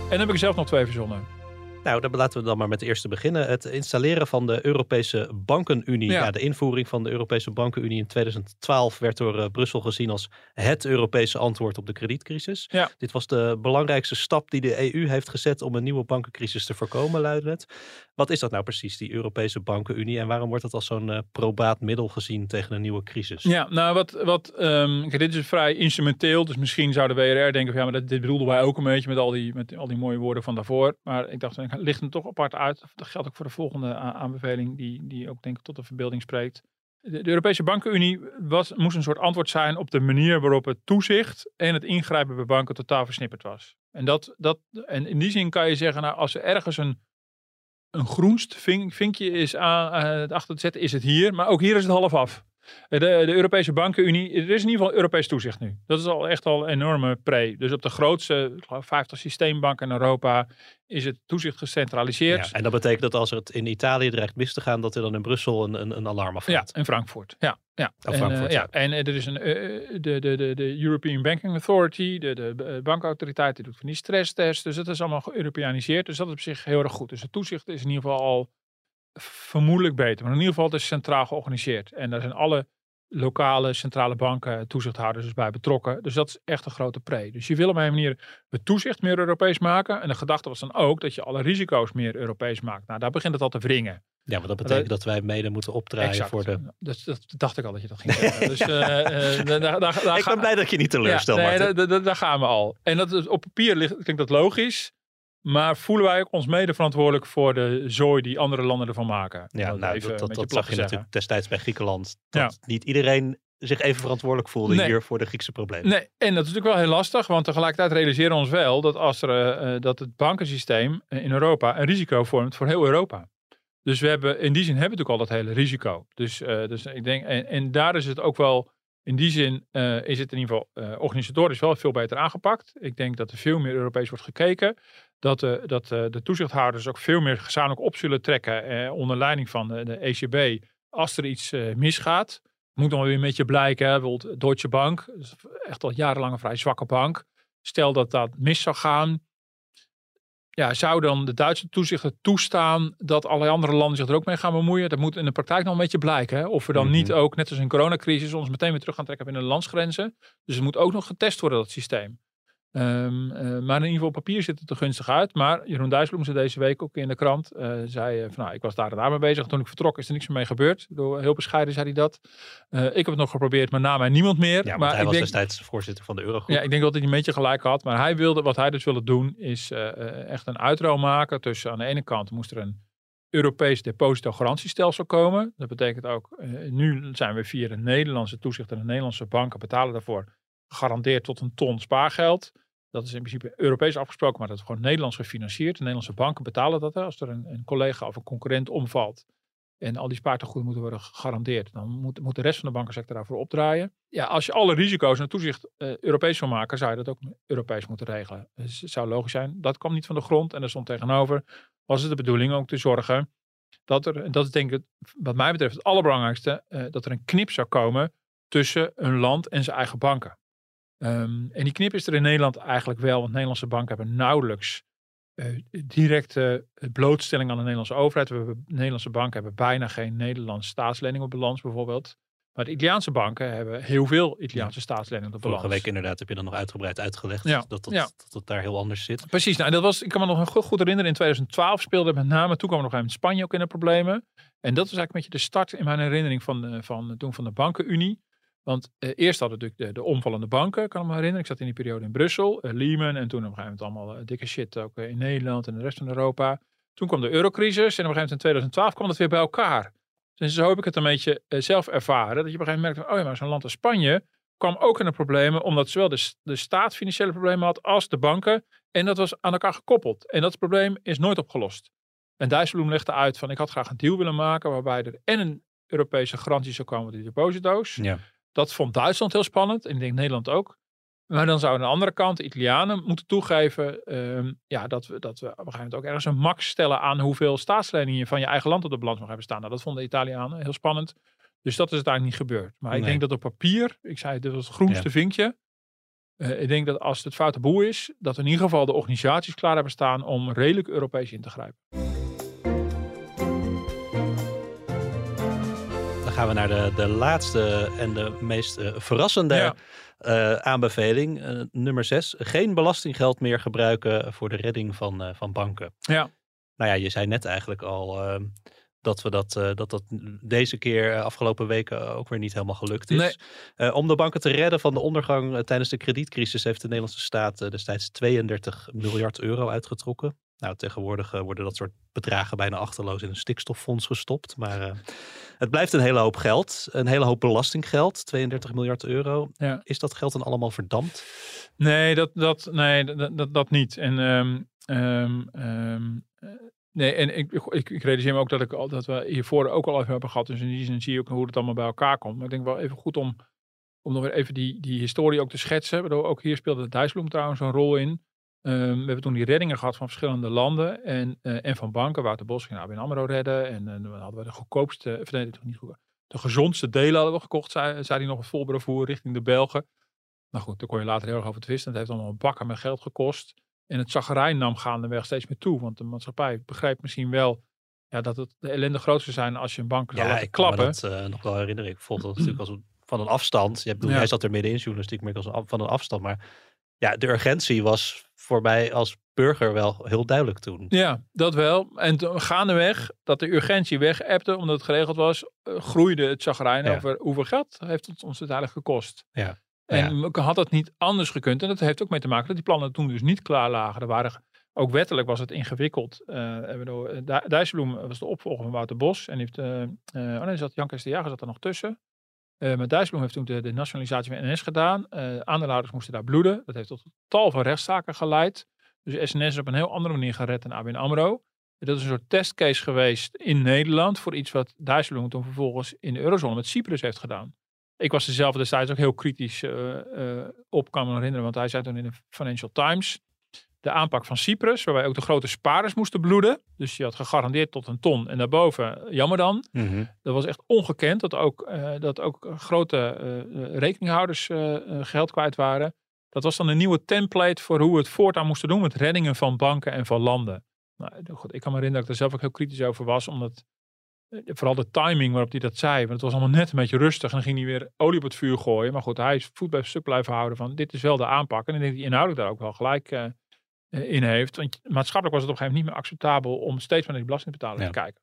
En dan heb ik zelf nog twee verzonnen. Nou, dan laten we dan maar met de eerste beginnen. Het installeren van de Europese Bankenunie. Ja. Ja. de invoering van de Europese Bankenunie in 2012 werd door eh, Brussel gezien als het Europese antwoord op de kredietcrisis. Ja. Dit was de belangrijkste stap die de EU heeft gezet om een nieuwe bankencrisis te voorkomen, luidde het. Wat is dat nou precies, die Europese Bankenunie? En waarom wordt het als zo'n eh, probaat middel gezien tegen een nieuwe crisis? Ja, nou wat, wat kijk, dit is vrij instrumenteel, dus misschien zou de WRR denken van ja, maar dat, dit bedoelden wij ook een beetje met al die, met al die mooie woorden van daarvoor. Maar ik dacht, licht hem toch apart uit. Dat geldt ook voor de volgende aanbeveling, die, die ook denk ik tot de verbeelding spreekt. De, Europese Bankenunie was, moest een soort antwoord zijn op de manier waarop het toezicht en het ingrijpen bij banken totaal versnipperd was. En, dat, dat, en in die zin kan je zeggen, nou, als er ergens een, een groenst vink, vinkje is aan, eh, achter te zetten, is het hier. Maar ook hier is het half af. De, de Europese Bankenunie, er is in ieder geval Europees toezicht nu. Dat is al echt al een enorme pre. Dus op de grootste, ik geloof 50 systeembanken in Europa is het toezicht gecentraliseerd. Ja, en dat betekent dat als het in Italië dreigt mis te gaan, dat er dan in Brussel een, een, een alarm afgaat. Ja, in Frankfurt. Ja, ja. Oh, en, Frankfurt, eh, ja. ja. En eh, er is een, eh, de, de, de, de European Banking Authority, de, de eh, bankautoriteit, die doet van die stresstest. Dus dat is allemaal geëuropeaniseerd. Dus dat is op zich heel erg goed. Dus het toezicht is in ieder geval al vermoedelijk beter. Maar in ieder geval het is centraal georganiseerd. En daar zijn alle lokale centrale banken, toezichthouders dus bij betrokken. Dus dat is echt een grote pre. Dus je wil op een manier het toezicht meer Europees maken. En de gedachte was dan ook dat je alle risico's meer Europees maakt. Nou, daar begint het al te wringen. Ja, maar dat betekent dat wij mede moeten opdraaien Exact. voor de... Dat, dat dacht ik al dat je dat ging zeggen. dus, eh, eh, daar, daar, daar Ik ben blij dat je niet teleurstelt, ja, nee, daar gaan we al. En dat op papier ligt, klinkt dat logisch. Maar voelen wij ook ons mede verantwoordelijk voor de zooi die andere landen ervan maken? Ja, nou, even dat, dat, zag je natuurlijk destijds bij Griekenland. Dat Ja. niet iedereen zich even verantwoordelijk voelde Nee. hier voor de Griekse problemen. Nee, en dat is natuurlijk wel heel lastig, want tegelijkertijd realiseren we ons wel dat, als er, eh, eh, dat het bankensysteem eh, in Europa een risico vormt voor heel Europa. Dus we hebben, in die zin hebben we natuurlijk al dat hele risico. Dus, dus ik denk, en, en daar is het ook wel, in die zin is het in ieder geval organisatorisch wel veel beter aangepakt. Ik denk dat er veel meer Europees wordt gekeken. Dat, eh, dat eh, de toezichthouders ook veel meer gezamenlijk op zullen trekken eh, onder leiding van de, de ECB als er iets misgaat. Moet dan weer een beetje blijken. Hè? Bijvoorbeeld Deutsche Bank, echt al jarenlang een vrij zwakke bank. Stel dat dat mis zou gaan. Ja, zou dan de Duitse toezicht toestaan dat allerlei andere landen zich er ook mee gaan bemoeien? Dat moet in de praktijk nog een beetje blijken. Hè? Of we dan Mhm. niet ook, net als in de coronacrisis, ons meteen weer terug gaan trekken binnen de landsgrenzen. Dus het moet ook nog getest worden, dat systeem. Ehm, eh, maar in ieder geval op papier ziet het er gunstig uit. Maar Jeroen Dijsselbloem zei deze week ook in de krant. eh, zei eh, van nou, ik was daar en daar mee bezig. Toen ik vertrok is er niks meer mee gebeurd. Door, heel bescheiden zei hij dat. Ik heb het nog geprobeerd, maar na mij niemand meer. Ja, maar hij ik was denk, destijds de voorzitter van de Eurogroep. ja, ik denk dat hij een beetje gelijk had. Maar hij wilde, wat hij dus wilde doen, is echt een uitruil maken. Tussen aan de ene kant moest er een Europees depositogarantiestelsel komen. Dat betekent ook, nu zijn we via de Nederlandse toezicht en de Nederlandse banken betalen daarvoor gegarandeerd tot een ton spaargeld. Dat is in principe Europees afgesproken, maar dat is gewoon Nederlands gefinancierd. De Nederlandse banken betalen dat. Hè. Als er een, een collega of een concurrent omvalt en al die spaartegoeden moeten worden gegarandeerd, dan moet, moet de rest van de bankensector daarvoor opdraaien. Ja, als je alle risico's en toezicht eh, Europees wil maken, zou je dat ook Europees moeten regelen. Dus het zou logisch zijn. Dat kwam niet van de grond en er stond tegenover, was het de bedoeling ook te zorgen dat er, en dat is denk ik wat mij betreft het allerbelangrijkste, eh, dat er een knip zou komen tussen een land en zijn eigen banken. Ehm, en die knip is er in Nederland eigenlijk wel, want Nederlandse banken hebben nauwelijks eh, directe blootstelling aan de Nederlandse overheid. We hebben, Nederlandse banken hebben bijna geen Nederlandse staatslening op balans bijvoorbeeld. Maar de Italiaanse banken hebben heel veel Italiaanse staatsleningen op balans. Vorige week inderdaad heb je dan nog uitgebreid uitgelegd Ja, dat, dat, ja. dat het daar heel anders zit. Precies, nou, dat was, ik kan me nog goed, goed herinneren, in 2012 speelde met name, toen kwam nog even Spanje ook in de problemen. En dat was eigenlijk een beetje de start in mijn herinnering van, eh, van toen van de bankenunie. Want eh, eerst hadden natuurlijk de, de omvallende banken, kan ik me herinneren. Ik zat in die periode in Brussel, eh, Lehman en toen op een gegeven moment allemaal eh, dikke shit ook in Nederland en de rest van Europa. Toen kwam de eurocrisis en op een gegeven moment in 2012 kwam dat weer bij elkaar. Dus zo heb ik het een beetje zelf ervaren. Dat je op een gegeven moment merkt, van, oh ja, maar zo'n land als Spanje kwam ook in de problemen, omdat zowel de, de staat financiële problemen had als de banken. En dat was aan elkaar gekoppeld. En dat probleem is nooit opgelost. En Dijsselbloem legde uit van, ik had graag een deal willen maken waarbij er en een Europese garantie zou komen die deposito's. Ja. Dat vond Duitsland heel spannend. En ik denk Nederland ook. Maar dan zou aan de andere kant de Italianen moeten toegeven ehm, ja, dat, we, dat we op een gegeven moment ook ergens een max stellen aan hoeveel staatsleningen je van je eigen land op de balans mag hebben staan. Nou, dat vonden de Italianen heel spannend. Dus dat is uiteindelijk niet gebeurd. Maar ik denk dat op papier, ik zei dit was het groenste Ja. vinkje. Eh, ik denk dat als het het foute boel is, dat in ieder geval de organisaties klaar hebben staan om redelijk Europees in te grijpen. Gaan we naar de, de laatste en de meest eh, verrassende Ja. eh, aanbeveling. Eh, nummer 6. Geen belastinggeld meer gebruiken voor de redding van, van banken. Ja. Nou ja, je zei net eigenlijk al eh, dat we dat, dat, dat deze keer afgelopen weken ook weer niet helemaal gelukt is. Nee. Om de banken te redden van de ondergang tijdens de kredietcrisis heeft de Nederlandse staat destijds 32 miljard euro uitgetrokken. Nou, tegenwoordig eh, worden dat soort bedragen bijna achterloos in een stikstoffonds gestopt. Maar eh, het blijft een hele hoop geld. Een hele hoop belastinggeld. 32 miljard euro. Ja. Is dat geld dan allemaal verdampt? Nee, dat, dat, nee, dat, dat, dat niet. En ehm, ehm, ehm, eh, Nee, en ik, ik, ik realiseer me ook dat, ik, al- dat we hiervoor ook al even hebben gehad. Dus in die zin zie je ook hoe het allemaal bij elkaar komt. Maar ik denk wel even goed om, om nog weer even die, die historie ook te schetsen. Waardoor ook hier speelde Dijsselbloem trouwens een rol in. Ehm, we hebben toen die reddingen gehad van verschillende landen en, eh, en van banken. Wouter Bos ging ABN AMRO redden. En eh, dan hadden we de goedkoopste, of nee, toch niet goed, de gezondste delen hadden we gekocht, zei, zei hij nog vol bravoer richting de Belgen. Nou goed, daar kon je later heel erg over twisten. Het heeft allemaal bakken met geld gekost. En het zagrijn nam gaandeweg steeds meer toe. Want de maatschappij begrijpt misschien wel ja, dat het de ellende groot zou zijn als je een bank zou Ja, laten ik klappen. dat eh, nog wel herinneren. Ik vond dat natuurlijk als een- van een afstand. Je Ja. Jij zat er middenin journalistiek, maar ik als een, van een afstand. Maar ja, de urgentie was voor mij als burger wel heel duidelijk toen. Ja, dat wel. En toen gaandeweg dat de urgentie weg appte, omdat het geregeld was, eh, groeide het zagrijn Ja. over hoeveel geld heeft het ons uiteindelijk gekost. Ja. En had dat niet anders gekund? En dat heeft ook mee te maken dat die plannen toen dus niet klaar lagen. Er waren, ook wettelijk was het ingewikkeld. Dijsselbloem was de opvolger van Wouter Bos. En heeft, eh, oh nee, zat Jan Kees de Jager zat er nog tussen. Eh maar Dijsselbloem heeft toen de, de nationalisatie van NS gedaan. Eh aandeelhouders moesten daar bloeden. Dat heeft tot tal van rechtszaken geleid. Dus SNS is op een heel andere manier gered dan ABN AMRO. Dat is een soort testcase geweest in Nederland voor iets wat Dijsselbloem toen vervolgens in de eurozone met Cyprus heeft gedaan. Ik was er zelf destijds ook heel kritisch eh, op, kan me herinneren, want hij zei toen in de Financial Times de aanpak van Cyprus, waarbij ook de grote spaarders moesten bloeden. Dus je had gegarandeerd tot een ton en daarboven, eh, jammer dan. Mhm. Dat was echt ongekend dat ook, eh, dat ook grote eh, rekeninghouders geld kwijt waren. Dat was dan een nieuwe template voor hoe we het voortaan moesten doen met reddingen van banken en van landen. Nou, goed, ik kan me herinneren dat ik er zelf ook heel kritisch over was, omdat vooral de timing waarop hij dat zei, want het was allemaal net een beetje rustig en dan ging hij weer olie op het vuur gooien. Maar goed, hij is voet bij stuk blijven houden van dit is wel de aanpak. En ik denk dat hij inhoudelijk daar ook wel gelijk in heeft. Want maatschappelijk was het op een gegeven moment niet meer acceptabel om steeds maar naar die belastingbetaler Ja. te kijken.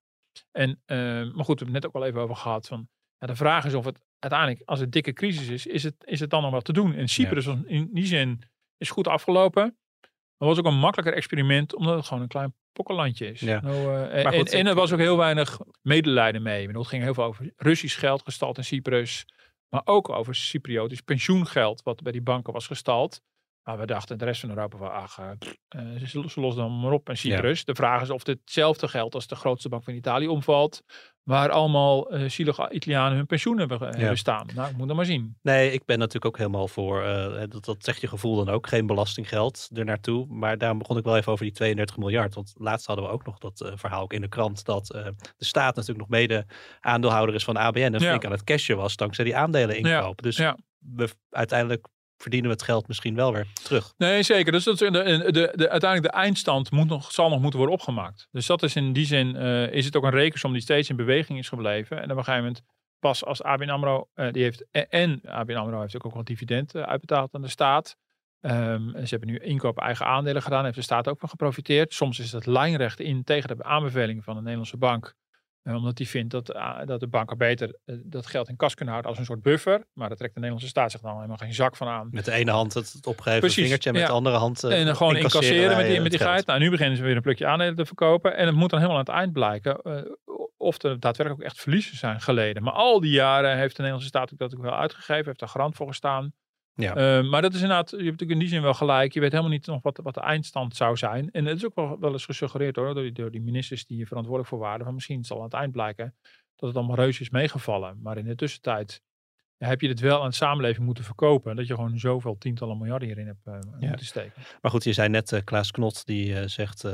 En, eh, maar goed, we hebben het net ook al even over gehad. Van, ja, de vraag is of het uiteindelijk, als het dikke crisis is, is het, is het dan nog wat te doen? En Cyprus was in die zin is goed afgelopen. Maar was ook een makkelijker experiment, omdat het gewoon een klein pokkenlandje is. Ja. Nou, eh, en, goed, en er was ook heel weinig medelijden mee. Het ging heel veel over Russisch geld gestald in Cyprus. Maar ook over Cypriotisch pensioengeld, wat bij die banken was gestald. Maar we dachten de rest van Europa van, ach, eh, eh, ze, lossen dan maar op in Cyprus. De vraag is of ditzelfde geld als de grootste bank van Italië omvalt. Waar allemaal eh zielige Italianen hun pensioen hebben, hebben staan. Nou, ik moet dan maar zien. Nee, ik ben natuurlijk ook helemaal voor, dat, dat zegt je gevoel dan ook, geen belastinggeld er naartoe. Maar daarom begon ik wel even over die 32 miljard. Want laatst hadden we ook nog dat verhaal ook in de krant, dat de staat natuurlijk nog mede aandeelhouder is van ABN. En Ja. flink aan het cashen was dankzij die aandelen inkopen. Dus ja. we, uiteindelijk verdienen we het geld misschien wel weer terug. Nee, zeker. Dus dat is de, de, de, de- uiteindelijk de eindstand moet nog, zal nog moeten worden opgemaakt. Dus dat is in die zin, eh, is het ook een rekensom die steeds in beweging is gebleven. En op een gegeven moment, pas als ABN AMRO, eh, die heeft, en- ABN AMRO heeft ook, ook wel dividend eh, uitbetaald aan de staat. Ehm, ze hebben nu inkoop eigen aandelen gedaan, heeft de staat ook van geprofiteerd. Soms is dat lijnrecht in tegen de aanbevelingen van de Nederlandse bank. Eh, omdat die vindt dat, ah, dat de banken beter eh, dat geld in kas kunnen houden als een soort buffer. Maar daar trekt de Nederlandse staat zich dan helemaal geen zak van aan. Met de ene hand het, het opgeheven Precies, vingertje en met ja. de andere hand eh, En dan gewoon incasseren met die, met die geld. geit. Nou, nu beginnen ze weer een plukje aandelen te verkopen. En het moet dan helemaal aan het eind blijken of er daadwerkelijk ook echt verliezen zijn geleden. Maar al die jaren heeft de Nederlandse staat ook dat ook wel uitgegeven. Heeft daar garant voor gestaan. Ja. Eh, maar dat is inderdaad, je hebt natuurlijk in die zin wel gelijk. Je weet helemaal niet nog wat, wat de eindstand zou zijn. En het is ook wel, wel eens gesuggereerd hoor, door die, door die ministers die hier verantwoordelijk voor waren. Van misschien zal aan het eind blijken dat het allemaal reuze is meegevallen. Maar in de tussentijd heb je het wel aan de samenleving moeten verkopen. Dat je gewoon zoveel tientallen miljarden hierin hebt eh, Ja. moeten steken. Maar goed, je zei net, eh, Klaas Knot, die eh, zegt uh,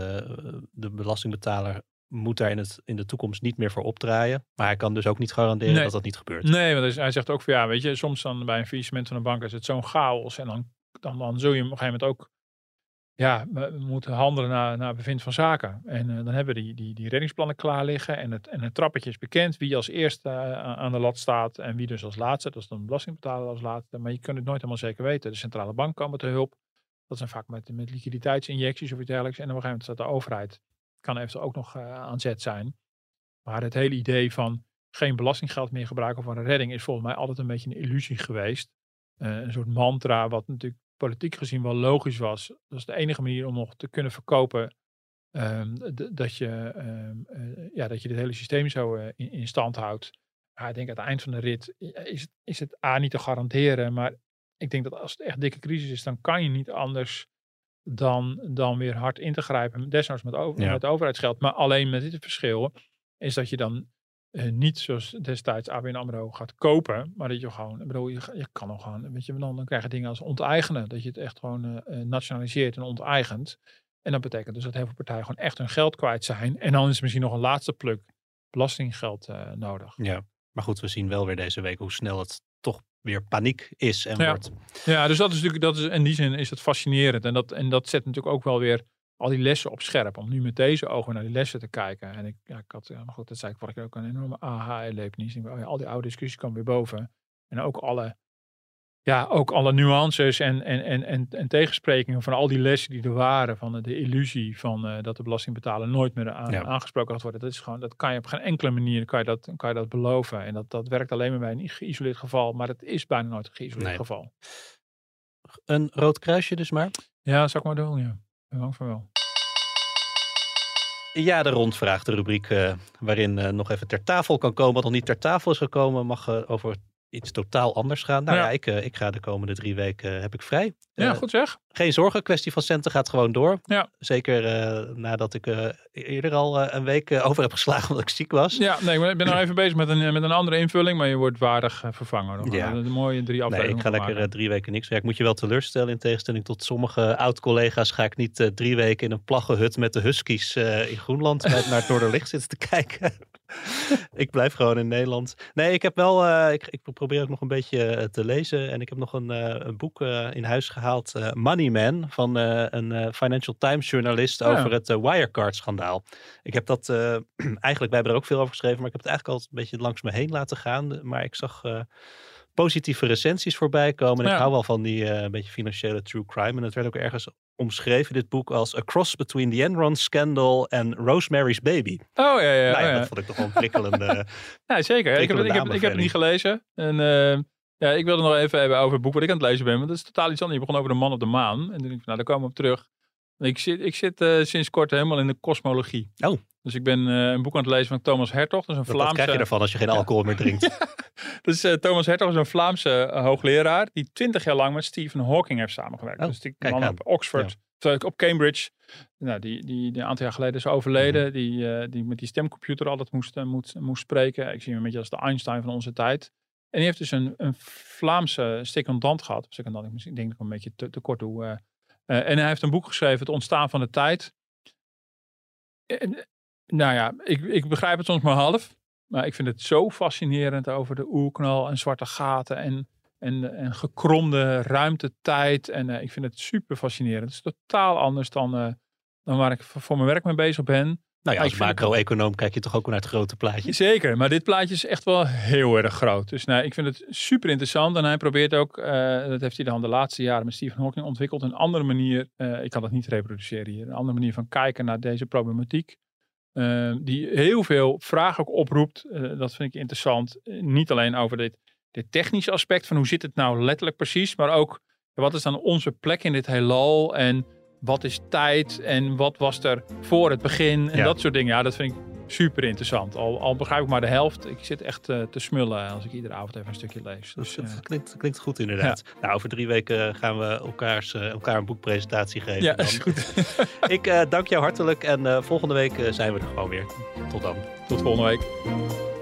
de belastingbetaler moet daar in, het, in de toekomst niet meer voor opdraaien. Maar hij kan dus ook niet garanderen Nee. dat dat niet gebeurt. Nee, want hij zegt ook van ja, weet je, soms dan bij een faillissement van een bank is het zo'n chaos. En dan, dan, dan zul je op een gegeven moment ook ja, we moeten handelen naar, naar bevind van zaken. En uh, dan hebben we die, die, die reddingsplannen klaar liggen. En het, en het trappetje is bekend wie als eerste uh, aan de lat staat en wie dus als laatste. Dat is dan de belastingbetaler als laatste. Maar je kunt het nooit helemaal zeker weten. De centrale bank komen te hulp. Dat zijn vaak met, met liquiditeitsinjecties of iets dergelijks. En op een gegeven moment staat de overheid. Kan eventueel ook nog uh, aan zet zijn. Maar het hele idee van geen belastinggeld meer gebruiken voor een redding is volgens mij altijd een beetje een illusie geweest. Uh, een soort mantra wat natuurlijk politiek gezien wel logisch was. Dat is de enige manier om nog te kunnen verkopen um, dat, je, um, ja, dat je dit hele systeem zo in, stand houdt. Maar ik denk aan het eind van de rit is is het A niet te garanderen. Maar ik denk dat als het echt dikke crisis is, dan kan je niet anders dan, dan weer hard in te grijpen. Desnoods met, over, Ja. met overheidsgeld. Maar alleen met dit verschil is dat je dan eh, niet zoals destijds ABN AMRO gaat kopen. Maar dat je gewoon, ik bedoel, je, je kan nog gewoon, weet je, dan, dan krijg je dingen als onteigenen. Dat je het echt gewoon eh, eh, nationaliseert en onteigent. En dat betekent dus dat heel veel partijen gewoon echt hun geld kwijt zijn. En dan is er misschien nog een laatste pluk belastinggeld nodig. Ja, maar goed, we zien wel weer deze week hoe snel het toch weer paniek is en Ja. wordt. Ja, dus dat is natuurlijk, dat is, in die zin is het fascinerend. En dat, en dat zet natuurlijk ook wel weer al die lessen op scherp. Om nu met deze ogen naar die lessen te kijken. En ik, ja, ik had, maar goed, dat zei ik vorige keer ook een enorme aha-erlevenis. Ik oh al die oude discussies komen weer boven. En ook alle, ja, ook alle nuances en, en, en, en, en tegensprekingen van al die lessen die er waren. Van de, de illusie van eh, dat de belastingbetaler nooit meer aan, Ja. aangesproken gaat worden. Dat is gewoon, dat kan je op geen enkele manier kan je dat, kan je dat beloven. En dat, dat werkt alleen maar bij een geïsoleerd geval. Maar het is bijna nooit een geïsoleerd Nee. geval. Een rood kruisje dus maar. Ja, zou ik maar doen, ja. Bang van wel. Ja, de rondvraag, de rubriek eh, waarin eh, nog even ter tafel kan komen. Wat nog niet ter tafel is gekomen, mag eh, over iets totaal anders gaan. Nou ja, Ja. ik, eh, ik ga de komende drie weken eh, heb ik vrij. Ja, Eh, goed zeg. Geen zorgen, kwestie van centen gaat gewoon door. Ja. Zeker nadat ik eh, eerder al een week over heb geslagen omdat ik ziek was. Ja, nee, ik ben nog even bezig met een, met een andere invulling, maar je wordt waardig vervangen. Nog. Ja. Een mooie drie Nee, afleveringen. ik ga lekker drie weken niks. Ik moet je wel teleurstellen. In tegenstelling tot sommige oud-collega's ga ik niet drie weken in een plaggenhut met de Huskies in Groenland naar, naar het Noorderlicht zitten te kijken. ik blijf gewoon in Nederland. Nee, ik heb wel. eh, ik, ik probeer ook nog een beetje eh, te lezen. En ik heb nog een, eh, een boek in huis gehaald. eh, Money Man van een Financial Times journalist Ja. over het Wirecard-schandaal. Ik heb dat eigenlijk, wij hebben er ook veel over geschreven, maar ik heb het eigenlijk al een beetje langs me heen laten gaan. Maar ik zag positieve recensies voorbij komen. En Ja. ik hou wel van die een beetje financiële true crime. En het werd ook ergens omschreven, dit boek, als A Cross Between the Enron Scandal en Rosemary's Baby. Oh ja, ja, nou ja, ja. dat vond ik toch wel een prikkelende... Ja, zeker. Ik heb, het- ik, heb, ik heb het niet gelezen. En eh, ja, ik wilde nog even hebben over het boek wat ik aan het lezen ben. Want dat is totaal iets anders. Je begon over de man op de maan. En toen dacht ik, nou, daar komen we op terug. Ik zit, ik zit eh, sinds kort helemaal in de kosmologie. Oh. Dus ik ben eh, een boek aan het lezen van Thomas Hertog. Dat is een Wat, wat Vlaamse... krijg je ervan als je geen alcohol meer drinkt? Dus Thomas Hertog is een Vlaamse eh, hoogleraar die twintig jaar lang met Stephen Hawking heeft samengewerkt. Oh, dus die man op Oxford, ik op Cambridge, nou, die, die, die een aantal jaar geleden is overleden, die, eh, die met die stemcomputer altijd moest, moest, moest spreken. Ik zie hem een beetje als de Einstein van onze tijd. En die heeft dus een, een Vlaamse secondant gehad. Secondant, ik misschien- ik denk dat ik een beetje te, te kort doe. en hij heeft een boek geschreven, Het ontstaan van de tijd. En, nou ja, ik, ik begrijp het soms maar half. Maar ik vind het zo fascinerend over de oerknal en zwarte gaten en, en, en gekromde ruimtetijd. En eh, ik vind het super fascinerend. Het is totaal anders dan, eh, dan waar ik voor mijn werk mee bezig ben. nou ja, als macro-econoom kijk je toch ook naar het grote plaatje. Zeker, maar dit plaatje is echt wel heel erg groot. Dus nee, ik vind het super interessant. En hij probeert ook, eh, dat heeft hij dan de laatste jaren met Stephen Hawking ontwikkeld, een andere manier, ik kan dat niet reproduceren hier, een andere manier van kijken naar deze problematiek. Eh, die heel veel vragen ook oproept. Eh, dat vind ik interessant. Eh, niet alleen over dit, dit technische aspect van hoe zit het nou letterlijk precies, maar ook wat is dan onze plek in dit heelal en wat is tijd en wat was er voor het begin en Ja. dat soort dingen. Ja, dat vind ik super interessant. Al, al begrijp ik maar de helft. Ik zit echt eh, te smullen als ik iedere avond even een stukje lees. Dus dat eh, klinkt, klinkt goed inderdaad. Nou, over drie weken gaan we elkaars, eh, elkaar een boekpresentatie geven. ja, dan. is goed. Ik eh, dank jou hartelijk en eh, volgende week eh, zijn we er gewoon weer. Tot dan. Tot volgende week.